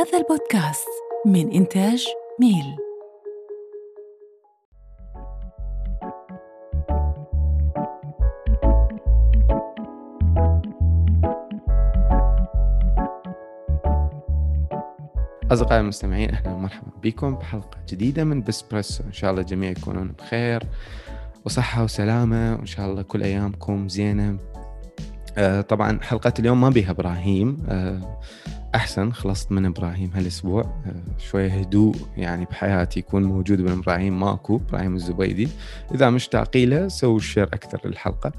هذا البودكاست من إنتاج ميل. أصدقائي المستمعين أهلا ومرحبا بكم بحلقة جديدة من بسبريسو. إن شاء الله الجميع يكونون بخير وصحة وسلامة وإن شاء الله كل أيامكم زينة. آه طبعا حلقة اليوم ما بيها إبراهيم. آه أحسن خلصت من إبراهيم هالأسبوع. آه، شوية هدوء يعني بحياتي يكون موجود من إبراهيم ماكو إبراهيم الزبيدي. إذا مشتاقين له سووا ال share أكثر للحلقة.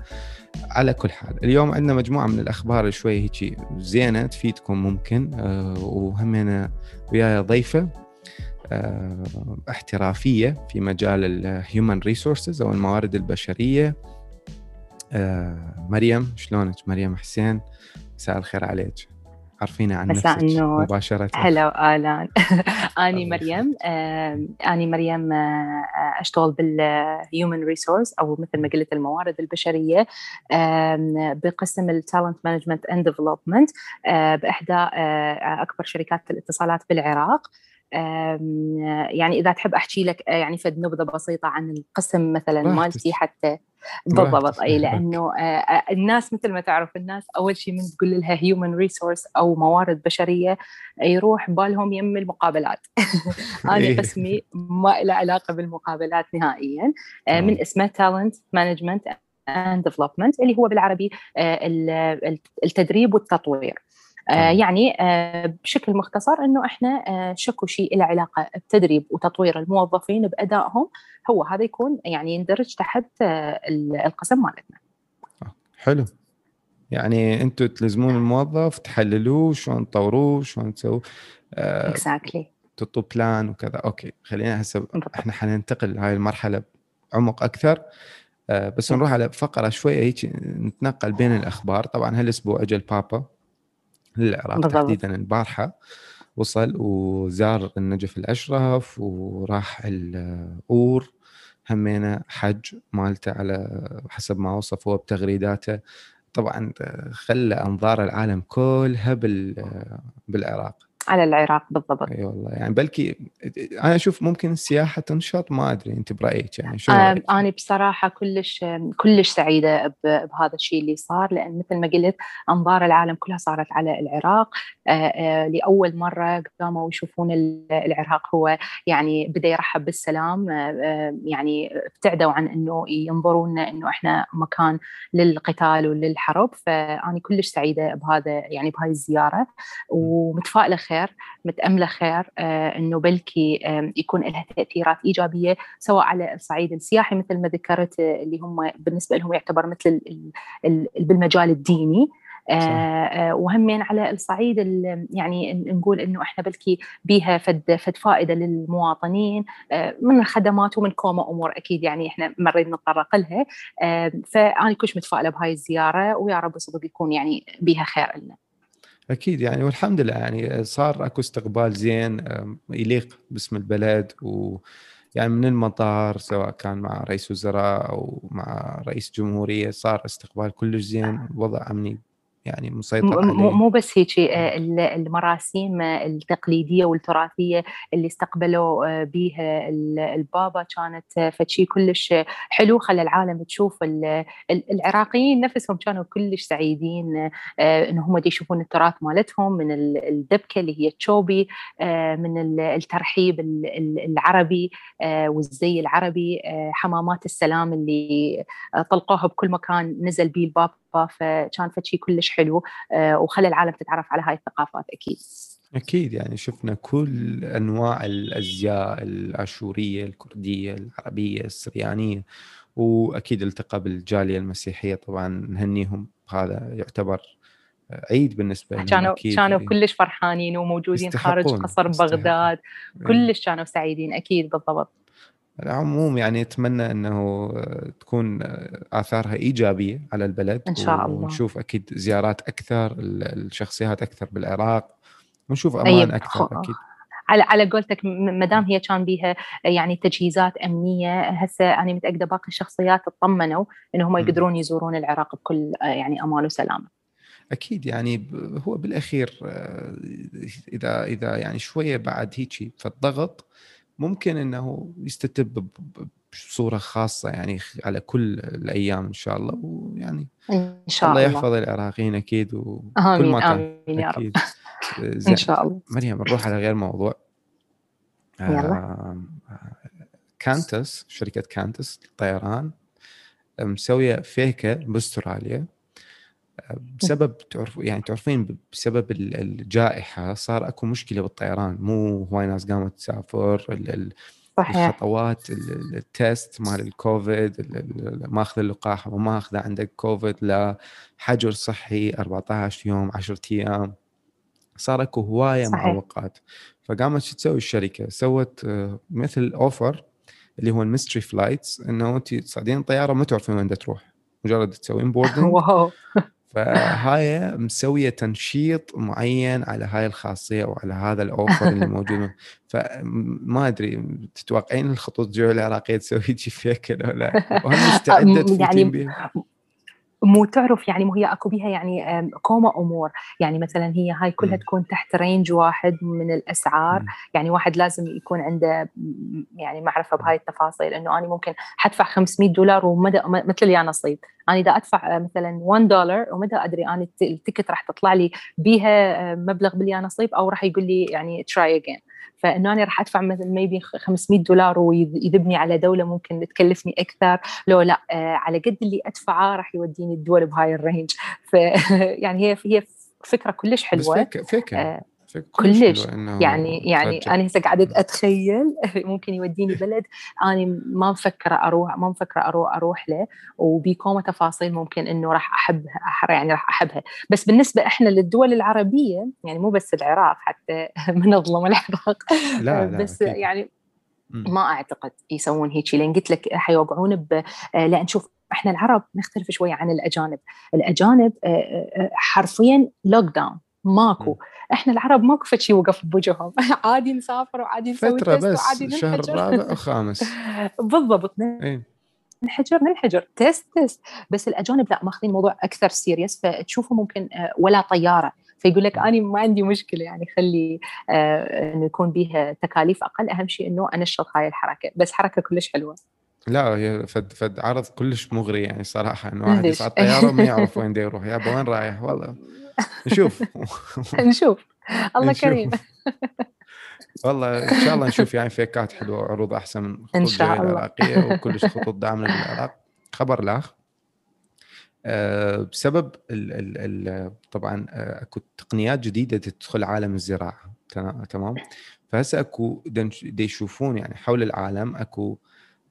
على كل حال اليوم عندنا مجموعة من الأخبار شوية هيك زينة تفيدكم ممكن. أه وهمين وياي ضيفة أه احترافية في مجال ال human resources أو الموارد البشرية. مريم شلونك؟ مريم حسين مساء الخير عليك. عرفينا عن نفسك. مباشرة هلا أهلا آني الله مريم آم، آني مريم آه، أشتغل بال human resource أو مثل ما قلت الموارد البشرية آم، بقسم ال talent management and development بإحدى آه، أكبر شركات الاتصالات بالعراق يعني إذا تحب أحكي لك آه، يعني فد نبذة بسيطة عن القسم مثلا. مالتي حتى. بالضبط اي لأنه آه، آه، الناس مثل ما تعرف الناس أول شيء من تقول لها human resource أو موارد بشرية يروح بالهم يم المقابلات أنا إيه. قسمي ما له علاقة بالمقابلات نهائيا آه،. من اسمه talent management and development اللي هو بالعربي ال- التدريب والتطوير. يعني آه، بشكل مختصر إنه إحنا آه، شكو شيء له علاقة بتدريب وتطوير الموظفين بأدائهم هو هذا يكون يعني يندرج تحت آه، ال- القسم مالتنا. حلو. يعني أنتم تلزمون الموظف تحللوه شلون تطوروه شلون تسووا آه exactly تحطوا plan وكذا. okay خلينا هسه. إحنا حننتقل لهاي المرحلة بعمق أكثر. آه بس نعم. نروح على فقرة شوية هيك نتنقل بين الأخبار. طبعا هالأسبوع اجى البابا. للعراق بالضبط. تحديدا البارحة وصل وزار النجف الأشرف وراح الأور همينه حج مالته على حسب ما وصف هو بتغريداته طبعا خلى أنظار العالم كلها بال بالعراق على العراق بالضبط. إي والله يعني بلكي أنا أشوف ممكن السياحة تنشط ما أدري أنت برأيك يعني شو آم، رأيك؟ أنا بصراحة كلش كلش سعيدة ب- بهذا الشيء اللي صار لأن مثل ما قلت أنظار العالم كلها صارت على العراق. آه، آه، لأول مرة قاموا يشوفون ال- العراق هو يعني بدأ يرحب بالسلام. آه، آه، يعني ابتعدوا عن أنه ينظرون أنه إحنا مكان للقتال وللحرب. فأنا كلش سعيدة بهذا يعني بهاي الزيارة. ومتفائلة خير. متأملة خير آه، أنه بلكي يكون لها تأثيرات إيجابية سواء على الصعيد السياحي مثل ما ذكرت آه، اللي هم بالنسبة لهم يعتبر مثل ال- ال- ال- بالمجال الديني آه،. آه، وهمين على الصعيد ال- يعني نقول إنه إحنا بلكي بيها فد فد فائدة للمواطنين آه، من الخدمات ومن كومة أمور أكيد يعني إحنا مريت نتطرق لها آه، فأنا كلش متفائلة بهاي الزيارة ويا رب صدق يكون يعني بيها خير لنا. أكيد يعني والحمد لله يعني صار أكو استقبال زين يليق باسم البلد و يعني من المطار سواء كان مع رئيس وزراء أو مع رئيس جمهورية صار استقبال كلش زين وضع أمني يعني مسيطر مو عليه. مو بس هيك آه، ال- المراسيم آه، التقليدية والتراثية اللي استقبلوا آه، بيها ال- البابا كانت فشي كلش حلو خلى العالم تشوف ال- ال- العراقيين نفسهم كانوا كلش سعيدين إن هم دي يشوفون التراث مالتهم من ال- الدبكة اللي هي التشوبي آه، من ال- الترحيب ال- ال- العربي والزي العربي حمامات السلام اللي طلقوها بكل مكان نزل بيه البابا فكان فشي كلش حلو آه، وخلى العالم تتعرف على هاي الثقافات أكيد أكيد يعني شفنا كل أنواع الأزياء الأشورية الكردية العربية السريانية وأكيد التقى بالجالية المسيحية طبعا نهنيهم هذا يعتبر عيد بالنسبة لهم كانوا كانوا كلش فرحانين وموجودين خارج قصر. بغداد. كلش كانوا سعيدين أكيد بالضبط العموم يعني أتمنى إنه تكون آثارها إيجابية على البلد إن شاء الله. ونشوف أكيد زيارات أكثر ال- الشخصيات أكثر بالعراق ونشوف أمان أكثر خ- أكيد على على قولتك ما دام هي كان بيها يعني تجهيزات أمنية هسه أنا متأكدة باقي الشخصيات اطمنوا انهم. يقدرون يزورون العراق بكل يعني أمان وسلامة. أكيد يعني هو بالأخير آه، اذا إذا يعني شوية بعد هيك فالضغط ممكن إنه يستتب بصورة خاصة يعني على كل الأيام إن شاء الله ويعني إن شاء الله الله. يحفظ العراقيين أكيد وكل ما كان آمين يا رب. إن شاء الله. مريم نروح على غير موضوع. يلا. كانتس شركة كانتس للطيران مسوية فيكه باستراليا بسبب تعرف يعني تعرفين بسبب الجائحة صار أكو مشكلة بالطيران. مو هواي ناس قامت تسافر صحيح. الخطوات ال- ال test مال الكوفيد ال- ال- ماخذ اللقاح وما اخذه عندك كوفيد لا حجر صحي 14 يوم 10 أيام. صار أكو هواية. معوقات فقامت شو تسوي الشركة؟ سوت آه، مثل offer اللي هو ال mystery flights إنه أنت تصعدين طيارة ما تعرفين وين تروح. مجرد تسوين boarding فهاي مسوية تنشيط معين على هاي الخاصية أو على هذا ال offer اللي موجود فما أدري تتوقعين الخطوط الجوية العراقية تسوي شي هيك ولا لا؟ وهم مستعدة يعني تفوتين بيها؟ مو تعرف يعني مو هي أكو بيها يعني كومة أمور يعني مثلا هي هاي كلها. تكون تحت range واحد من الأسعار. يعني واحد لازم يكون عنده يعني معرفة بهاي التفاصيل إنه أنا ممكن حدفع 500 دولار ومدى مثل يا نصيب أنا إذا أدفع آه، مثلا 1 دولار وما دا أدري أنا الت- ال ticket راح تطلع لي بيها آه، مبلغ باليا نصيب أو راح يقول لي يعني try again فإنه أنا راح أدفع مثلا maybe 500 دولار ويذبني على دولة ممكن تكلفني أكثر. لو لا آه، على قد اللي أدفعه راح يوديني الدول بهاي ال range. ف يعني هي هي فكرة كلش بس حلوة فيك فيك آه، كلش. يعني يعني. أنا هسه قاعدة أتخيل ممكن يوديني بلد أنا ما مفكرة أروح ما مفكرة أروح أروح له وبكومه تفاصيل ممكن إنه راح أحبها يعني راح أحبها بس بالنسبة إحنا للدول العربية يعني مو بس العراق حتى من نظلم العراق لا لا بس أكيد. يعني. ما أعتقد يسوون هيك لأن قلت لك حيوقعون ب آه، لأن شوف إحنا العرب نختلف شوية عن الأجانب، الأجانب آه، آه، حرفيا lockdown ماكو. إحنا العرب ماكو فد شيء وقف بوجههم. عادي نسافر وعادي نسوي فترة وعادي بس شهر ننحجر. رابع أو خامس بالضبط اي ننحجر ننحجر. test test. بس الأجانب لا ماخذين الموضوع أكثر serious فتشوفه ممكن آه، ولا طيارة. فيقول لك أنا ما عندي مشكلة يعني خلي آه، إنه يكون بيها تكاليف. أقل أهم شيء إنه أنشط هاي الحركة. بس حركة كلش حلوة. لا هي فد فد عرض كلش مغري يعني صراحة. إنه واحد؟ يصعد طياره ما يعرف وين يروح. يابا وين رايح؟ والله. نشوف. نشوف. الله. كريم. والله إن شاء الله نشوف يعني فيكات حلوة وعروض أحسن من خطوط شاء الله. العراقيه وكلش خطوط دعمنا بالعراق خبر لاخ آه، بسبب ال ال ال طبعا آه، أكو تقنيات جديدة تدخل عالم الزراعة. تمام؟ فهسه أكو يشوفون يعني حول العالم أكو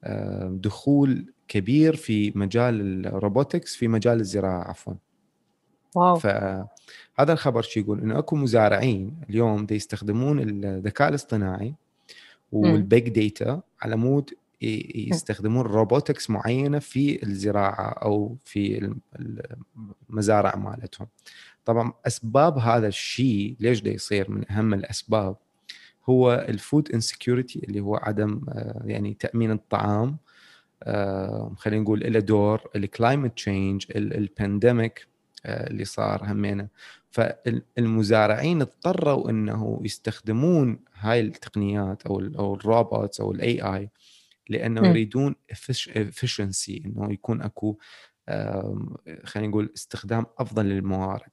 آه، دخول كبير في مجال ال robotics في مجال الزراعة عفوا. واو. فهذا الخبر شو يقول إنه أكو مزارعين اليوم دي يستخدمون الذكاء الاصطناعي وال big data على مود يستخدمون robotics معينة في الزراعة أو في الم- المزارع مالتهم. طبعا أسباب هذا الشيء ليش ده يصير من أهم الأسباب؟ هو ال food insecurity اللي هو عدم آه، يعني تأمين الطعام آه، خلينا نقول له دور ال climate change ال pandemic اللي صار همينه. فالمزارعين اضطروا إنه يستخدمون هاي التقنيات أو أو ال robots أو ال AI لأنه. يريدون efficiency إنه يكون أكو خلينا نقول استخدام أفضل للموارد.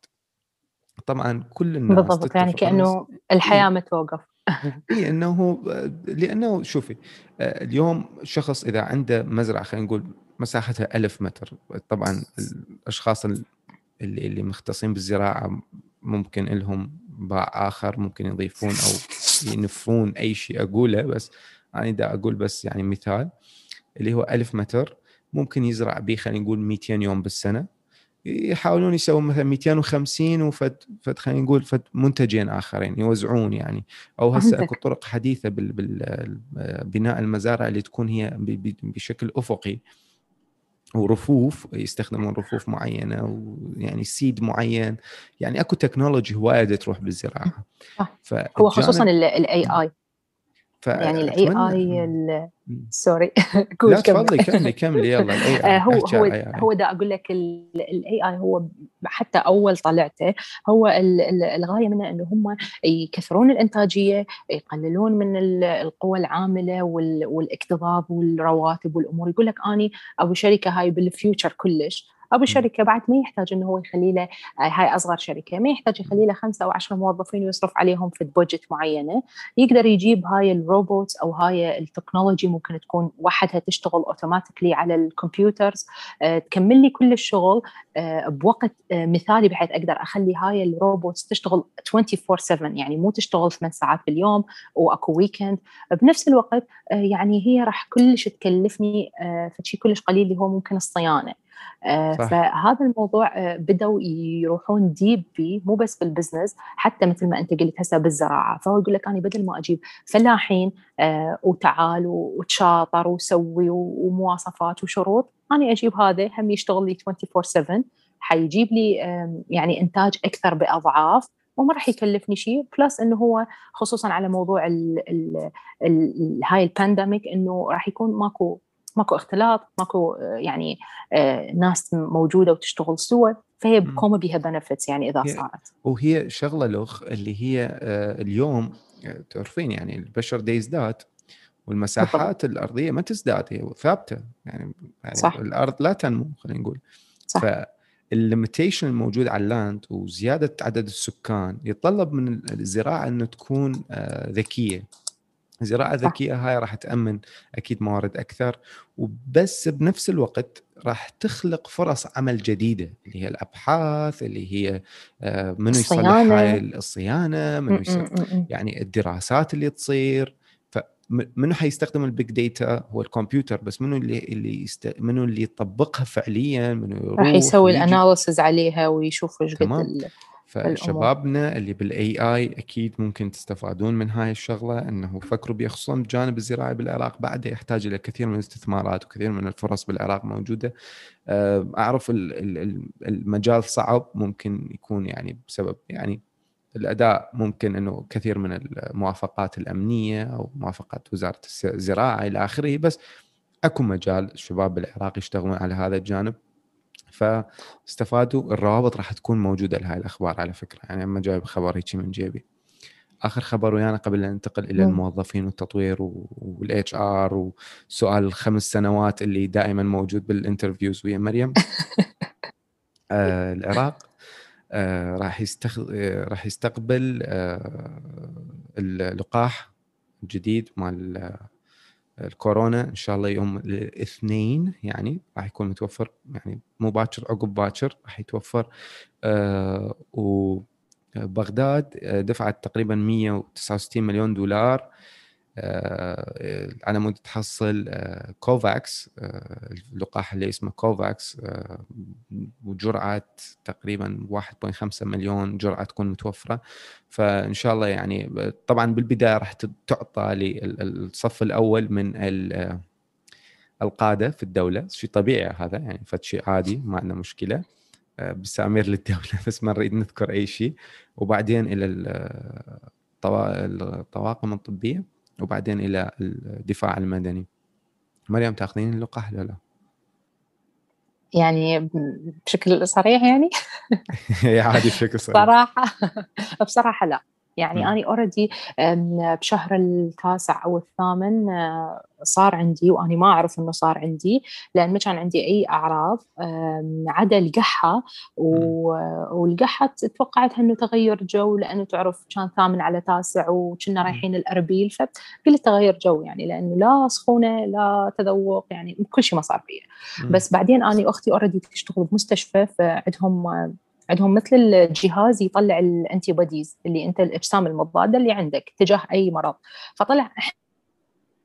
طبعا كل الناس بالضبط يعني كأنه الحياة ما توقف اي انه لأنه شوفي آه، اليوم شخص إذا عنده مزرعة خلينا نقول مساحتها ألف متر طبعا الأشخاص ال- اللي اللي مختصين بالزراعة ممكن لهم باع آخر ممكن يضيفون أو ينفون أي شيء أقوله بس أنا دا أقول بس يعني مثال اللي هو ألف متر ممكن يزرع به خلينا نقول 200 يوم بالسنة. يحاولون يسوون مثلا 250 وفد فد خلينا نقول فد منتجين آخرين يوزعون يعني. أو هسه. أكو طرق حديثة بال بال بناء المزارع اللي تكون هي بشكل أفقي. ورفوف يستخدمون رفوف معينة ويعني سيد معين. يعني أكو تكنولوجي هوايه تروح بالزراعة. هو خصوصا ال AI يعني ال AI اي sorry لا تفضلي كملي كملي. يلا ال AI هو هو هو دا أقول لك ال AI هو حتى أول طلعته. هو الغاية منه إنه هم يكثرون الإنتاجية يقللون من القوى العاملة والإكتظاظ والرواتب والأمور. يقول لك أني ابو شركة هاي بال future كلش ابو الشركة بعد ما يحتاج إنه هو يخلي له هاي أصغر شركة ما يحتاج يخلي له خمسة أو عشرة موظفين ويصرف عليهم في budget معينة. يقدر يجيب هاي ال robots أو هاي ال technology ممكن تكون وحدها تشتغل automatically على ال computers. آه، تكمل لي كل الشغل آه، بوقت آه، مثالي بحيث أقدر أخلي هاي ال robots تشتغل 24 7 يعني مو تشتغل ثمان ساعات باليوم واكو weekend بنفس الوقت يعني هي راح كلش تكلفني فشي كلش قليل اللي هو ممكن الصيانة. آه، صح. فهذا الموضوع آه، بدأوا يروحون deep فيه مو بس بال business حتى مثل ما أنت قلت هسه بالزراعة فهو يقول لك أنا بدل ما أجيب فلاحين آه، وتعال وتشاطر وسوي ومواصفات وشروط أنا أجيب هذا هم يشتغل لي 24 7 حيجيب لي يعني إنتاج أكثر بأضعاف وما راح يكلفني شيء plus إنه هو خصوصا على موضوع ال ال ال هاي ال pandemic إنه راح يكون ماكو ماكو اختلاط ماكو يعني آه، ناس موجودة وتشتغل سوا فهي بكون بيها benefits يعني إذا صارت وهي شغلة لخ اللي هي آه، اليوم آه، تعرفين يعني البشر دي يزداد والمساحات بالضبط. الأرضية ما تزداد هي ثابتة يعني, يعني صح. الأرض لا تنمو خلينا نقول صح. فال limitation الموجود على ال land وزيادة عدد السكان يتطلب من الزراعة إنه تكون ذكية زراعة ذكية هاي راح تأمن أكيد موارد أكثر وبس بنفس الوقت راح تخلق فرص عمل جديدة اللي هي الأبحاث اللي هي آه، منو يصلح هاي الصيانة. منو يعني الدراسات اللي تصير. منو حيستخدم ال big data هو الكمبيوتر بس منو اللي اللي يست... منو اللي يطبقها فعليا منو راح يسوي ال analysis عليها ويشوف إيش قد فشبابنا اللي بالاي اي أكيد ممكن تستفادون من هاي الشغلة إنه فكروا بخصوصا بجانب الزراعي بالعراق بعد يحتاج إلى كثير من الاستثمارات وكثير من الفرص بالعراق موجودة. آه، أعرف المجال صعب ممكن يكون يعني بسبب يعني الأداء ممكن إنه كثير من الموافقات الأمنية أو موافقات وزارة الزراعة إلى آخره بس أكو مجال الشباب بالعراق يشتغلون على هذا الجانب. فاستفادوا الروابط راح تكون موجودة لهاي الأخبار على فكرة. يعني ما جايب خبر هيك من جيبي. آخر خبر ويانا قبل أن ننتقل إلى الموظفين والتطوير وال HR وسؤال الخمس سنوات اللي دائما موجود بال interviews ويا مريم. آه العراق آه راح يستخ... آه راح يستقبل آه اللقاح الجديد مال الكورونا إن شاء الله يوم الاثنين يعني راح يكون متوفر يعني مو باكر عقب باكر راح يتوفر. آه وبغداد آه، دفعت تقريبا 169 مليون دولار. آه، على مود تحصل آه، كوفاكس آه، اللقاح اللي اسمه كوفاكس وجرعه تقريبا 1.5 مليون جرعة تكون متوفرة. فإن شاء الله يعني طبعا بالبداية راح تعطى للصف الأول من القادة في الدولة. شيء طبيعي هذا يعني فد شيء عادي ما عندنا مشكلة. بسامير للدولة بس ما نريد نذكر أي شيء. وبعدين إلى الطواقم الطبية. وبعدين إلى الدفاع المدني مريم تأخذين اللقاح ولا لا؟ يعني بشكل صريح يعني؟ عادي بشكل صريح صراحة بصراحة لا يعني م. أنا already بشهر التاسع أو الثامن آه، صار عندي وأنا ما أعرف إنه صار عندي لأن ما كان عندي أي أعراض عدا القحة والقحة توقعتها إنه تغير جو لأنه تعرف كان ثامن على تاسع وكنا رايحين الأربيل فقلت تغير جو يعني لأنه لا سخونة لا تذوق يعني كل شيء ما صار فيه بس بعدين أنا أختي already تشتغل بمستشفى فعندهم عندهم مثل الجهاز يطلع ال antibodies اللي انت الاجسام المضادة اللي عندك تجاه أي مرض. فطلع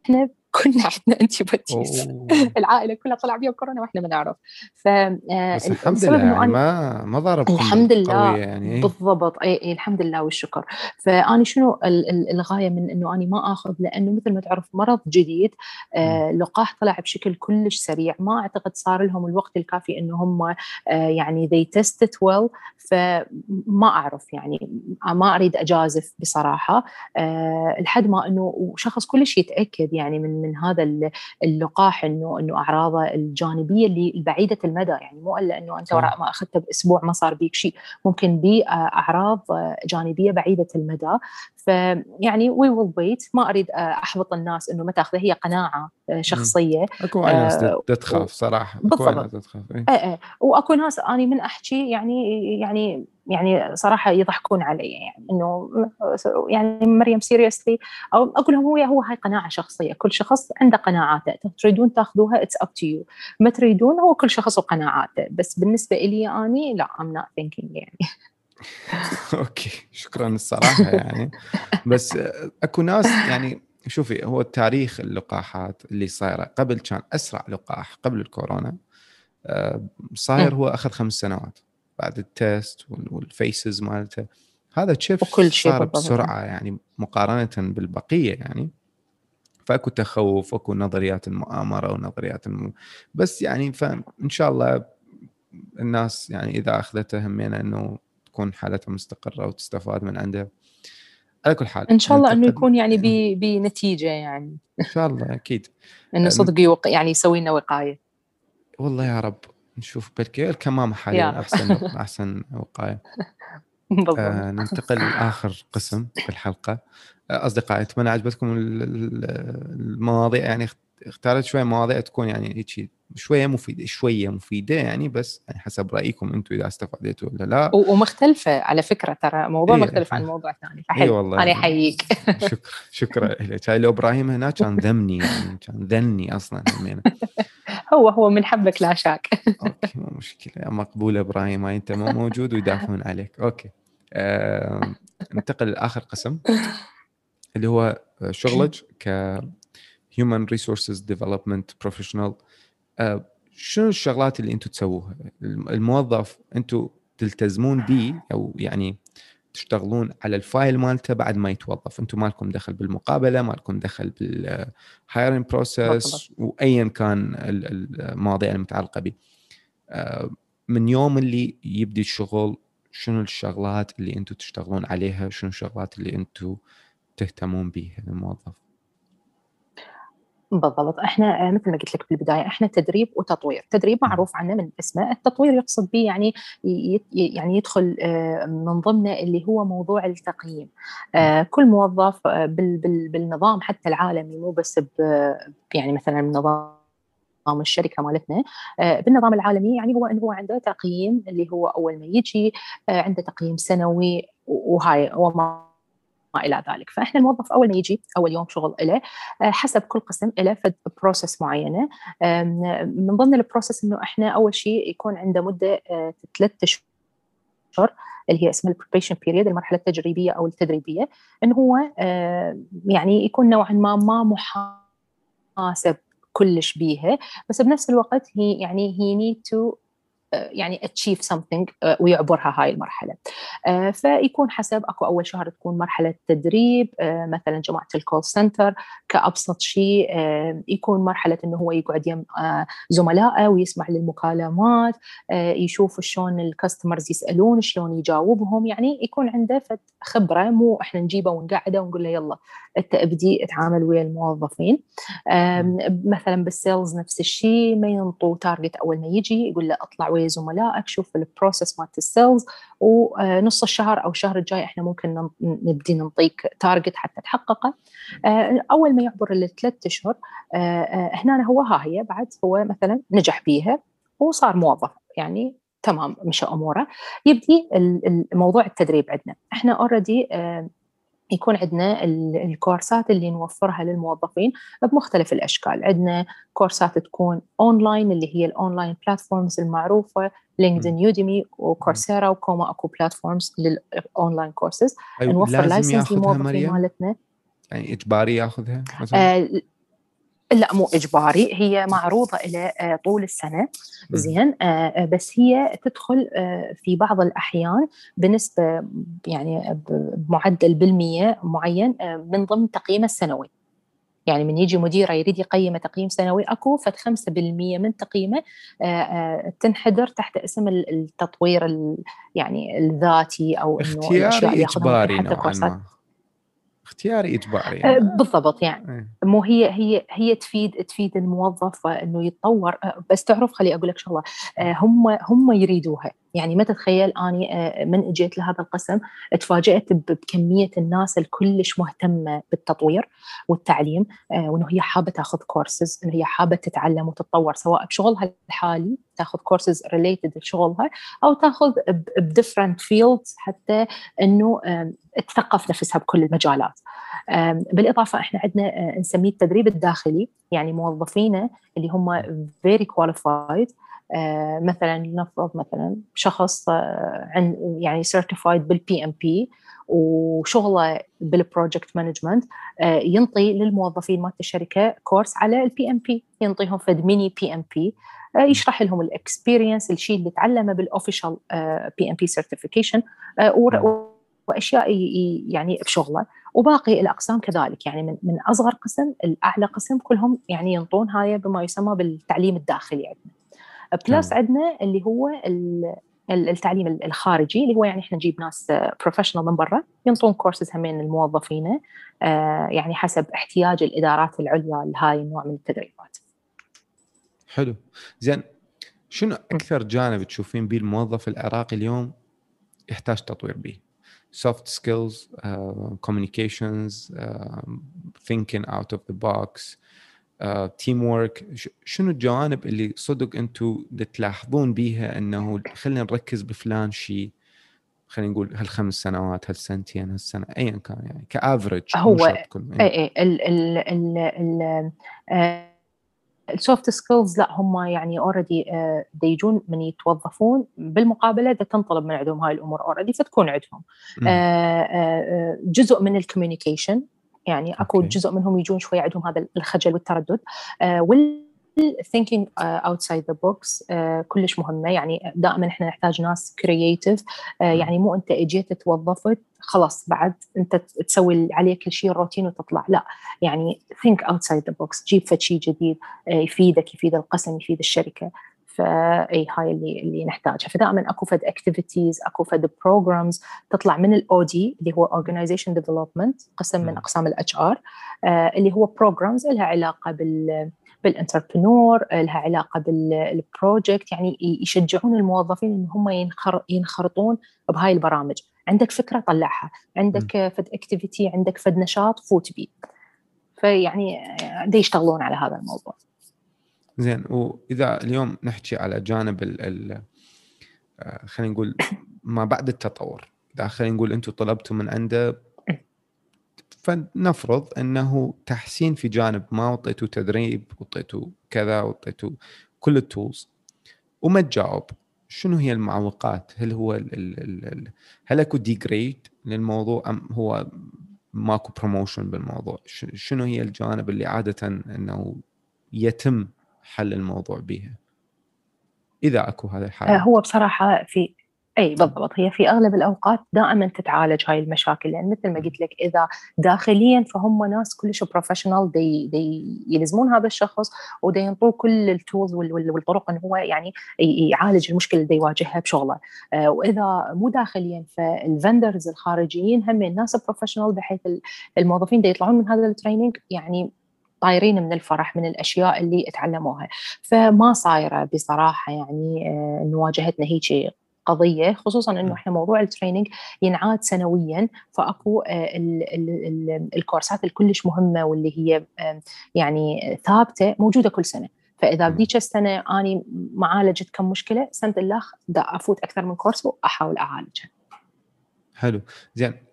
إحنا كنا عندنا antibodies العائلة كلها طلع بيها كورونا وإحنا ما نعرف. ف آه، بس الحمد لله يعني ما ما ضرب الحمد لله يعني. بالضبط. اي اي الحمد لله والشكر. فاني شنو الغاية من إنه اني ما آخذ لأنه مثل ما تعرف مرض جديد آه لقاح طلع بشكل كلش سريع. ما أعتقد صار لهم الوقت الكافي إنه هم آه يعني they test it well فما أعرف يعني ما أريد أجازف بصراحة. آه لحد ما إنه شخص كلش يتأكد يعني من من هذا اللقاح إنه إنه أعراضه الجانبية اللي بعيده المدى. يعني مو إلا إنه أنت وراء ما أخذته بأسبوع ما صار بيك شيء. ممكن بي أعراض جانبية بعيدة المدى. فيعني we will wait ما أريد أحبط الناس إنه ما تاخذه هي قناعة شخصية أكو ناس آه تخاف صراحة. أكو ناس تخاف إيه. آه آه. وأكو ناس أني من أحكي يعني يعني يعني صراحة يضحكون علي يعني إنه يعني مريم seriously أو أقول لهم هو هو هاي قناعة شخصية. كل شخص عنده قناعاته. تريدون تاخذوها؟ it's up to you ما تريدون؟ هو كل شخص وقناعاته. بس بالنسبة لي أني لا I'm not thinking يعني. okay شكرا الصراحة يعني. بس أكو ناس يعني شوفي هو تاريخ اللقاحات اللي صايرة. قبل كان أسرع لقاح قبل الكورونا آه، صاير هو اخذ خمس سنوات. بعد ال test وال phases مالته. هذا achieve وكل شيء صار بسرعة يعني مقارنة بالبقية يعني. فأكو تخوف أكو نظريات المؤامرة ونظريات الم... بس يعني فإن شاء الله الناس يعني إذا أخذته همينا إنه تكون حالتها مستقرة وتستفاد من عنده على كل حال إن شاء الله إنه يكون يعني بنتيجة يعني. إن شاء الله أكيد. إنه صدق يوق... يعني يسوي لنا وقاية. والله يا رب نشوف بلكي الكمامة حاليا احسن أحسن وقاية. آه ننتقل لآخر قسم في الحلقة. أصدقائي أتمنى عجبتكم المواضيع. يعني اختارت شوية مواضيع تكون يعني هيك شوية مفيده شوية مفيدة يعني بس يعني حسب رأيكم أنتم إذا استفادتوا ولا لا. ومختلفة على فكرة ترى موضوع إيه. مختلف عن موضوع ثاني فحلو إيه والله. أنا أحييك. شكرا شكرا لك. هاي لو إبراهيم هناك كان ذمني يعني كان ذمني أصلا هو هو من حبك لا شك أوكي مو مشكلة. مقبول إبراهيم هاي أنت مو موجود ويدافعون عليك. okay. آه، ننتقل لآخر قسم اللي هو شغلك ك Human Resources Development Professional شنو الشغلات اللي أنتم تسووها؟ الموظف أنتم تلتزمون به أو يعني تشتغلون على ال file مالته بعد ما يتوظف. أنتم ما لكم دخل بالمقابلة ما لكم دخل بال hiring process وأيا كان المواضيع المتعلقة به آه، من يوم اللي يبدي الشغل شنو الشغلات اللي أنتم تشتغلون عليها؟ شنو الشغلات اللي أنتم تهتمون بها الموظف بالضبط. إحنا مثل ما قلت لك في البدايه إحنا تدريب وتطوير، تدريب معروف عنه من اسمه، التطوير يقصد به يعني يعني يدخل آه، من ضمنه اللي هو موضوع التقييم. آه، كل موظف آه، بالنظام حتى العالمي مو بس يعني مثلا النظام نظام الشركة مالتنا بالنظام العالمي يعني هو انه هو عنده تقييم اللي هو أول ما يجي عنده تقييم سنوي وهاي وما ما إلى ذلك. فإحنا الموظف أول ما يجي أول يوم شغل له آه، حسب كل قسم له فد process معينة. من ضمن ال process إنه إحنا أول شيء يكون عنده مدة آه، ثلاث اشهر اللي هي اسمها ال probation period المرحلة التجريبية أو التدريبية انه هو يعني يكون نوعا ما ما محاسب كلش بيها بس بنفس الوقت هي يعني هي need to يعني achieve آه، something ويعبرها هاي المرحلة. آه، فيكون حسب أكو أول شهر تكون مرحلة تدريب آه، مثلا جماعة ال call center كأبسط شيء يكون مرحلة إنه هو يقعد يم زملائه ويسمع للمكالمات يشوف شلون ال customers يسألون شلون يجاوبهم يعني يكون عنده خبرة مو إحنا نجيبه ونقعده ونقول له يلا انت ابدي اتعامل ويا الموظفين. مثلا بال sales نفس الشيء ما ينطوا target أول ما يجي يقول له اطلع ويا زملائك شوف ال process مالت ال sales ونص الشهر أو الشهر الجاي إحنا ممكن نبدي نعطيك target حتى تحققه. آه، أول ما يعبر الثلاث أشهر آه، آه، هنا هو ها هي بعد هو مثلا نجح بيها وصار موظف يعني تمام مشى أموره. يبدي الموضوع التدريب عندنا. إحنا already يكون عندنا الكورسات اللي نوفرها للموظفين بمختلف الأشكال. عندنا كورسات تكون اونلاين اللي هي ال online platforms المعروفة LinkedIn Udemy و Coursera وكوما أكو platforms لل online courses أيوة نوفر license للموظفين مالتنا. يعني إجباري ياخذها مثلا؟ آه لا مو إجباري هي معروضة إلى آه، طول السنة. زين آه، بس هي تدخل في بعض الأحيان بنسبة يعني بمعدل بالمية معين من ضمن تقييمه السنوي. يعني من يجي مديره يريد يقيمه تقييم سنوي أكو فد 5% من تقييمه تنحدر تحت اسم التطوير يعني الذاتي أو إنه اختياري إجباري نوعا ما. اختياري إجباري يعني. بالضبط يعني إيه. مو هي هي هي تفيد تفيد الموظف إنه يتطور بس تعرف خلي أقول لك شغله هم هم يريدوها يعني ما تتخيل أني آه، من إجيت لهذا القسم تفاجأت بكمية الناس الكلش مهتمة بالتطوير والتعليم آه، وإنه هي حابة تاخذ كورسز إنه هي حابة تتعلم وتتطور سواء بشغلها الحالي تاخذ courses related لشغلها أو تاخذ ب different fields حتى إنه تثقف نفسها بكل المجالات. بالإضافة إحنا عندنا آه، نسميه التدريب الداخلي يعني موظفينا اللي هم very qualified مثلا لنفرض مثلا شخص آه، عن يعني certified بال PMP وشغله بال project management ينطي للموظفين مالت الشركة كورس على ال PMP ينطيهم فد mini PMP يشرح لهم ال experience الشيء اللي تعلمه بال official PMP certification وأشياء يعني بشغله وباقي الأقسام كذلك يعني من من أصغر قسم لأعلى قسم كلهم يعني ينطون هاي بما يسمى بالتعليم الداخلي عندنا. plus عندنا اللي هو التعليم الخارجي اللي هو يعني إحنا نجيب ناس professional من برا ينطون كورسز همين للموظفين آه، يعني حسب احتياج الإدارات العليا لهاي النوع من التدريبات. حلو زين شنو أكثر جانب تشوفين به الموظف العراقي اليوم يحتاج تطوير به؟ soft skills, uh, communications, uh, thinking out of the box, تيم uh, ورك شنو الجوانب اللي صدق أنتم تلاحظون بيها انه خلينا نركز بفلان شيء خلينا نقول هالخمس سنوات هالسنتين هالسنة ايا كان يعني كافرج هو اي اي ال ال ال ال soft skills لا هم يعني already آه، يجون من يتوظفون بالمقابلة ده تنطلب من عندهم هاي الأمور already فتكون عندهم. آه، آه، جزء من ال communication يعني أكو okay. جزء منهم يجون شوي عندهم هذا الخجل والتردد. وال thinking outside the box كلش مهمة. يعني دائما إحنا نحتاج ناس creative يعني مو أنت إجيت توظفت خلاص بعد أنت تسوي عليك كل شيء الروتين وتطلع. لا يعني think outside the box. جيب فد شيء جديد يفيدك يفيد القسم يفيد الشركة. فاي هاي اللي اللي نحتاجها. فدائما أكو فد activities أكو فد programs تطلع من ال OD اللي هو organization development قسم من أقسام ال HR اللي هو programs لها علاقة بال بال entrepreneur لها علاقة بال project يعني يشجعون الموظفين إن هم ينخرطون بهاي البرامج. عندك فكرة طلعها. عندك فد activity عندك فد نشاط فوت بيه. فيعني دي يشتغلون على هذا الموضوع؟ زين وإذا اليوم نحكي على جانب ال آه، خلينا نقول ما بعد التطور إذا خلينا نقول أنتم طلبتوا من عنده فنفرض أنه تحسين في جانب ما وطيتوا تدريب وطيتوا كذا وطيتوا كل ال tools وما تجاوب شنو هي المعوقات؟ هل هو ال ال ال هل أكو degrade للموضوع أم هو ماكو promotion بالموضوع؟ شنو هي الجوانب اللي عادة أنه يتم حل الموضوع بها؟ إذا أكو هذا الحالة. هو بصراحة في أي بالضبط هي في أغلب الأوقات دائما تتعالج هاي المشاكل لأن مثل ما قلت لك إذا داخليا فهم ناس كلش professional دي, دي يلزمون هذا الشخص ودي ينطوه كل ال tools والطرق إنه هو يعني يعالج المشكلة اللي يواجهها بشغله. آه وإذا مو داخليا فال vendors الخارجيين هم ناس professional بحيث الموظفين دي يطلعون من هذا ال training يعني طايرين من الفرح من الأشياء اللي تعلموها فما صايرة بصراحة يعني آه، إنه واجهتنا هيك قضية خصوصا إنه إحنا موضوع ال training ينعاد سنويا. فأكو آه، الكورسات الكلش مهمة واللي هي يعني ثابتة موجودة كل سنة. فإذا بديك السنة أني معالجه كم مشكلة سنة الأخ دا أفوت أكثر من كورس وأحاول أعالجها. حلو. زين.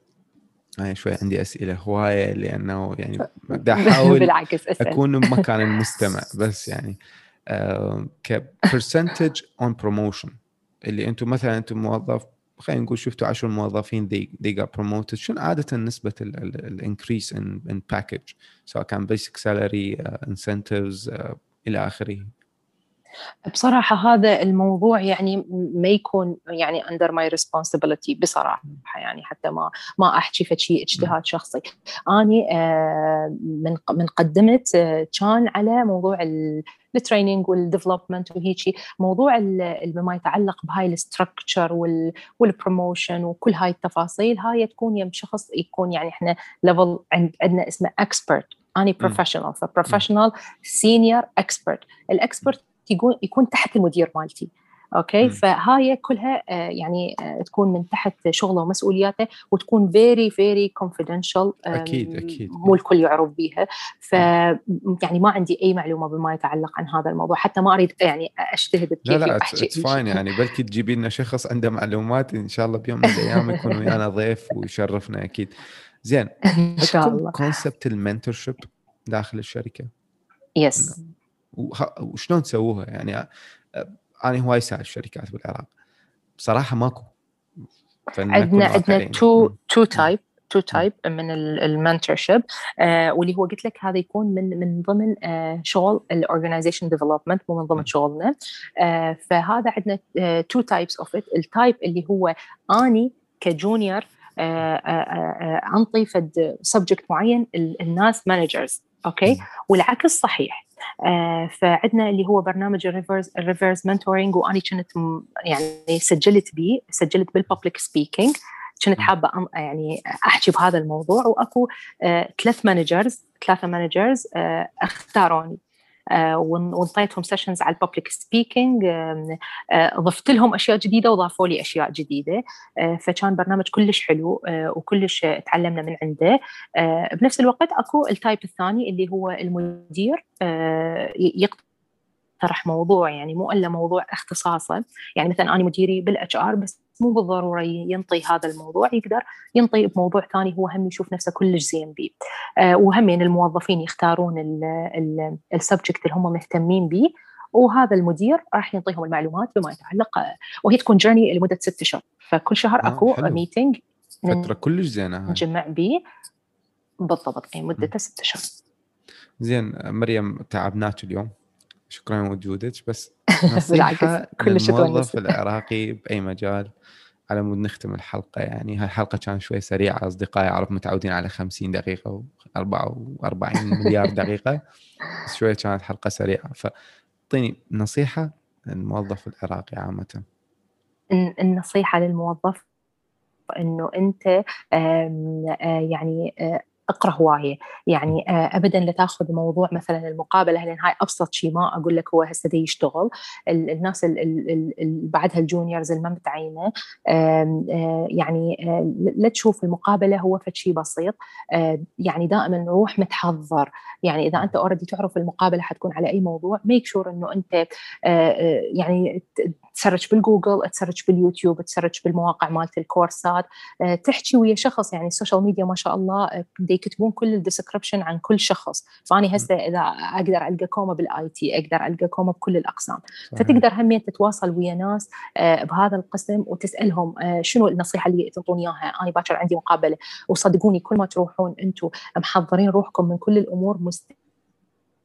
هاي شوي عندي أسئلة هواية لأنه يعني بدي احاول بالعكس أسأل. أكون بمكان المستمع بس يعني. ك percentage on promotion اللي أنتم مثلا أنتم موظف خلينا نقول شفتوا 10 موظفين they, they got promoted. شنو عادة نسبة ال increase in in package سواء كان basic salary incentives إلى آخره. بصراحة هذا الموضوع يعني ما يكون يعني under my responsibility بصراحة يعني حتى ما ما أحكي فشي اجتهاد شخصي. أني آه، من من قدمت آه، كان على موضوع ال training وال development وهيجي موضوع بما يتعلق بهاي ال structure وال promotion وكل هاي التفاصيل هاي تكون يم شخص يكون يعني إحنا level عندنا اسمه expert أني professional ف professional senior expert ال expert يكون يكون تحت المدير مالتي okay؟ م. فهاي كلها آه، يعني آه، تكون من تحت شغله ومسؤولياته وتكون very very confidential أكيد أكيد مو الكل يعرف بيها. ف يعني ما عندي أي معلومة بما يتعلق عن هذا الموضوع حتى ما أريد يعني أجتهد لا لا it's fine يعني بلكي تجيبي لنا شخص عنده معلومات إن شاء الله بيوم من الأيام يكون ويانا ضيف ويشرفنا أكيد. زين إن شاء الله. concept ال mentorship داخل الشركة؟ yes وشلون تسووها؟ يعني أنا هواي سال الشركات بالعراق بصراحة ماكو. عندنا عندنا two two type two type من ال mentorship آه واللي هو قلت لك هذا يكون من من ضمن آه شغل ال organization development مو من ضمن شغلنا. آه فهذا عندنا two types of it ال type اللي هو أني ك junior آه، آه، آه، أنطي فد subject معين الناس managers okay؟ والعكس صحيح. آه فعندنا اللي هو برنامج ال reverse ال reverse mentoring وأنا كنت يعني سجلت به سجلت بال public speaking كنت حابة يعني أحكي بهذا الموضوع وأكو آه ثلاث managers ثلاثة managers آه اختاروني. آه، وانطيتهم sessions على ال public speaking ضفت لهم أشياء جديدة وضافوا لي أشياء جديدة. آه، فكان برنامج كلش حلو آه، وكلش تعلمنا من عنده. بنفس الوقت أكو ال type الثاني اللي هو المدير يقترح موضوع يعني مو إلا موضوع اختصاصه يعني مثلا أنا مديري بال HR بس مو بالضرورة ينطي هذا الموضوع يقدر ينطي بموضوع ثاني هو هم يشوف نفسه كلش زين به آه وهم يعني الموظفين يختارون ال subject اللي هم مهتمين به وهذا المدير راح يعطيهم المعلومات بما يتعلق وهي تكون journey لمدة ست اشهر فكل شهر آه أكو meeting فترة كلش زينة نجمع به بالضبط اي مدته ست اشهر زين مريم تعبناك اليوم. شكرا لوجودك بس نصيحة للموظف العراقي بأي مجال على مود نختم الحلقة يعني. هاي الحلقة كانت شوي سريعة أصدقائي أعرف متعودين على 50 دقيقة و44 مليار دقيقة بس شوية كانت حلقة سريعة. فأعطيني نصيحة للموظف العراقي عامة. النصيحة للموظف إنه أنت يعني أقرأ هواية. يعني آه، ابدا لا تأخذ موضوع مثلا المقابلة لأن هاي أبسط شيء ما أقول لك هو هسه يشتغل. الناس اللي بعدها ال juniors اللي ما متعينة آه، يعني آه، لا تشوف المقابلة هو فد شيء بسيط. يعني دائما روح متحضر. يعني إذا أنت already تعرف المقابلة حتكون على أي موضوع make sure إنه أنت يعني ت search بالجوجل ت search باليوتيوب ت search بالمواقع مالت الكورسات تحكي ويا شخص يعني ال social media ما شاء الله يكتبون كل ال description عن كل شخص. فاني هسه إذا أقدر ألقى كومة بال IT أقدر ألقى كومة بكل الأقسام. صحيح. فتقدر هم تتواصل ويا ناس آه، بهذا القسم وتسألهم آه، شنو النصيحة اللي تعطوني إياها؟ أنا باكر عندي مقابلة. وصدقوني كل ما تروحون أنتم محضرين روحكم من كل الأمور مست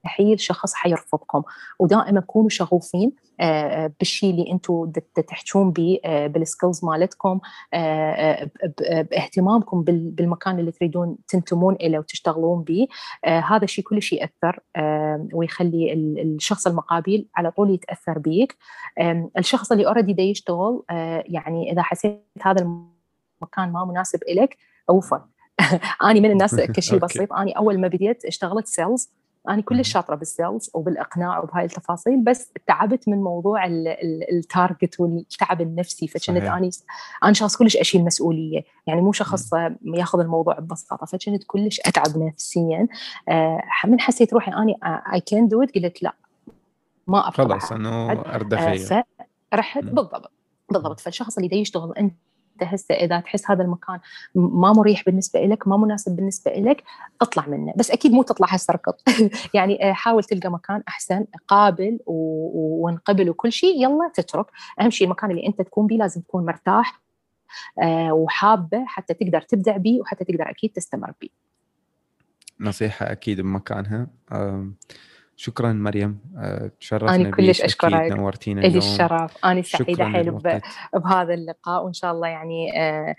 مستحيل شخص حيرفضكم. ودائما كونوا شغوفين آه، آه، بالشيء اللي أنتم تحجون به آه، بال skills مالتكم باهتمامكم بالمكان اللي تريدون تنتمون إليه وتشتغلون به هذا الشيء كل شيء ياثر ويخلي الشخص المقابل على طول يتأثر بيك. الشخص اللي already دا يشتغل يعني إذا حسيت هذا المكان ما مناسب لك over. أني من الناس كشيء بسيط أني أول ما بديت اشتغلت sales أنا كلش شاطرة بال sales وبالإقناع وبهاي التفاصيل بس تعبت من موضوع ال target والتعب النفسي فكنت أني أنا شخص كلش أشيل مسؤولية يعني مو شخص ياخذ الموضوع ببساطة فكنت كلش أتعب نفسيا. آه، من حسيت روحي أني اي كان دو قلت لا ما ابقى خلاص إنه آه، رحت بالضبط بالضبط. فالشخص اللي يشتغل انت هسه إذا تحس هذا المكان ما مريح بالنسبة لك ما مناسب بالنسبة لك اطلع منه. بس أكيد مو تطلع هسه ركض يعني آه، حاول تلقى مكان أحسن قابل وانقبل وكل شيء يلا تترك. أهم شيء المكان اللي أنت تكون به لازم تكون مرتاح وحابه حتى تقدر تبدع به وحتى تقدر أكيد تستمر به. نصيحة أكيد بمكانها. شكرا مريم آه، تشرفنا أنا كلش أشكرك. نورتينا اليوم. لي الشرف. أنا سعيدة حيل بهذا اللقاء وإن شاء الله يعني آه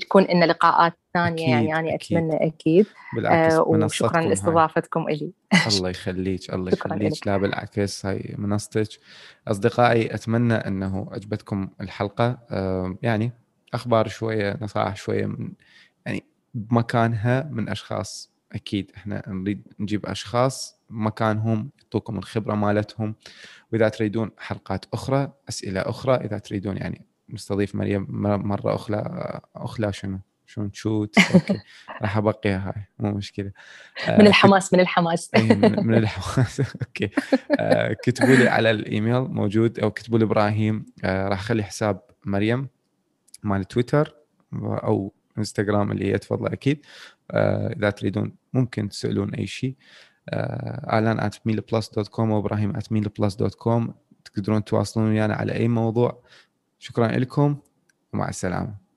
تكون لنا لقاءات ثانية أكيد يعني أنا أكيد. أتمنى أكيد. بالعكس آه وشكرا لاستضافتكم إلي. الله يخليك الله يخليك. لا بالعكس هاي منصتك. أصدقائي أتمنى أنه عجبتكم الحلقة. آه يعني أخبار شوية نصائح شوية من يعني بمكانها من أشخاص. أكيد إحنا نريد نجيب أشخاص مكانهم يعطوكم الخبرة مالتهم. وإذا تريدون حلقات أخرى أسئلة أخرى إذا تريدون يعني نستضيف مريم مرة أخرى أخرى شنو؟ شلون تشوت؟ راح أبقيها هاي مو مشكلة. من آه، الحماس من الحماس. من الحماس. okay. آه، كتبوا لي على الإيميل موجود أو كتبوا لي إبراهيم آه، راح أخلي حساب مريم مال تويتر أو إنستغرام اللي هي تفضل أكيد. إذا تريدون ممكن تسألون أي شيء. اعلان dot com وابراهيم com تقدرون تواصلون ويانا على أي موضوع. شكرا لكم ومع السلامة.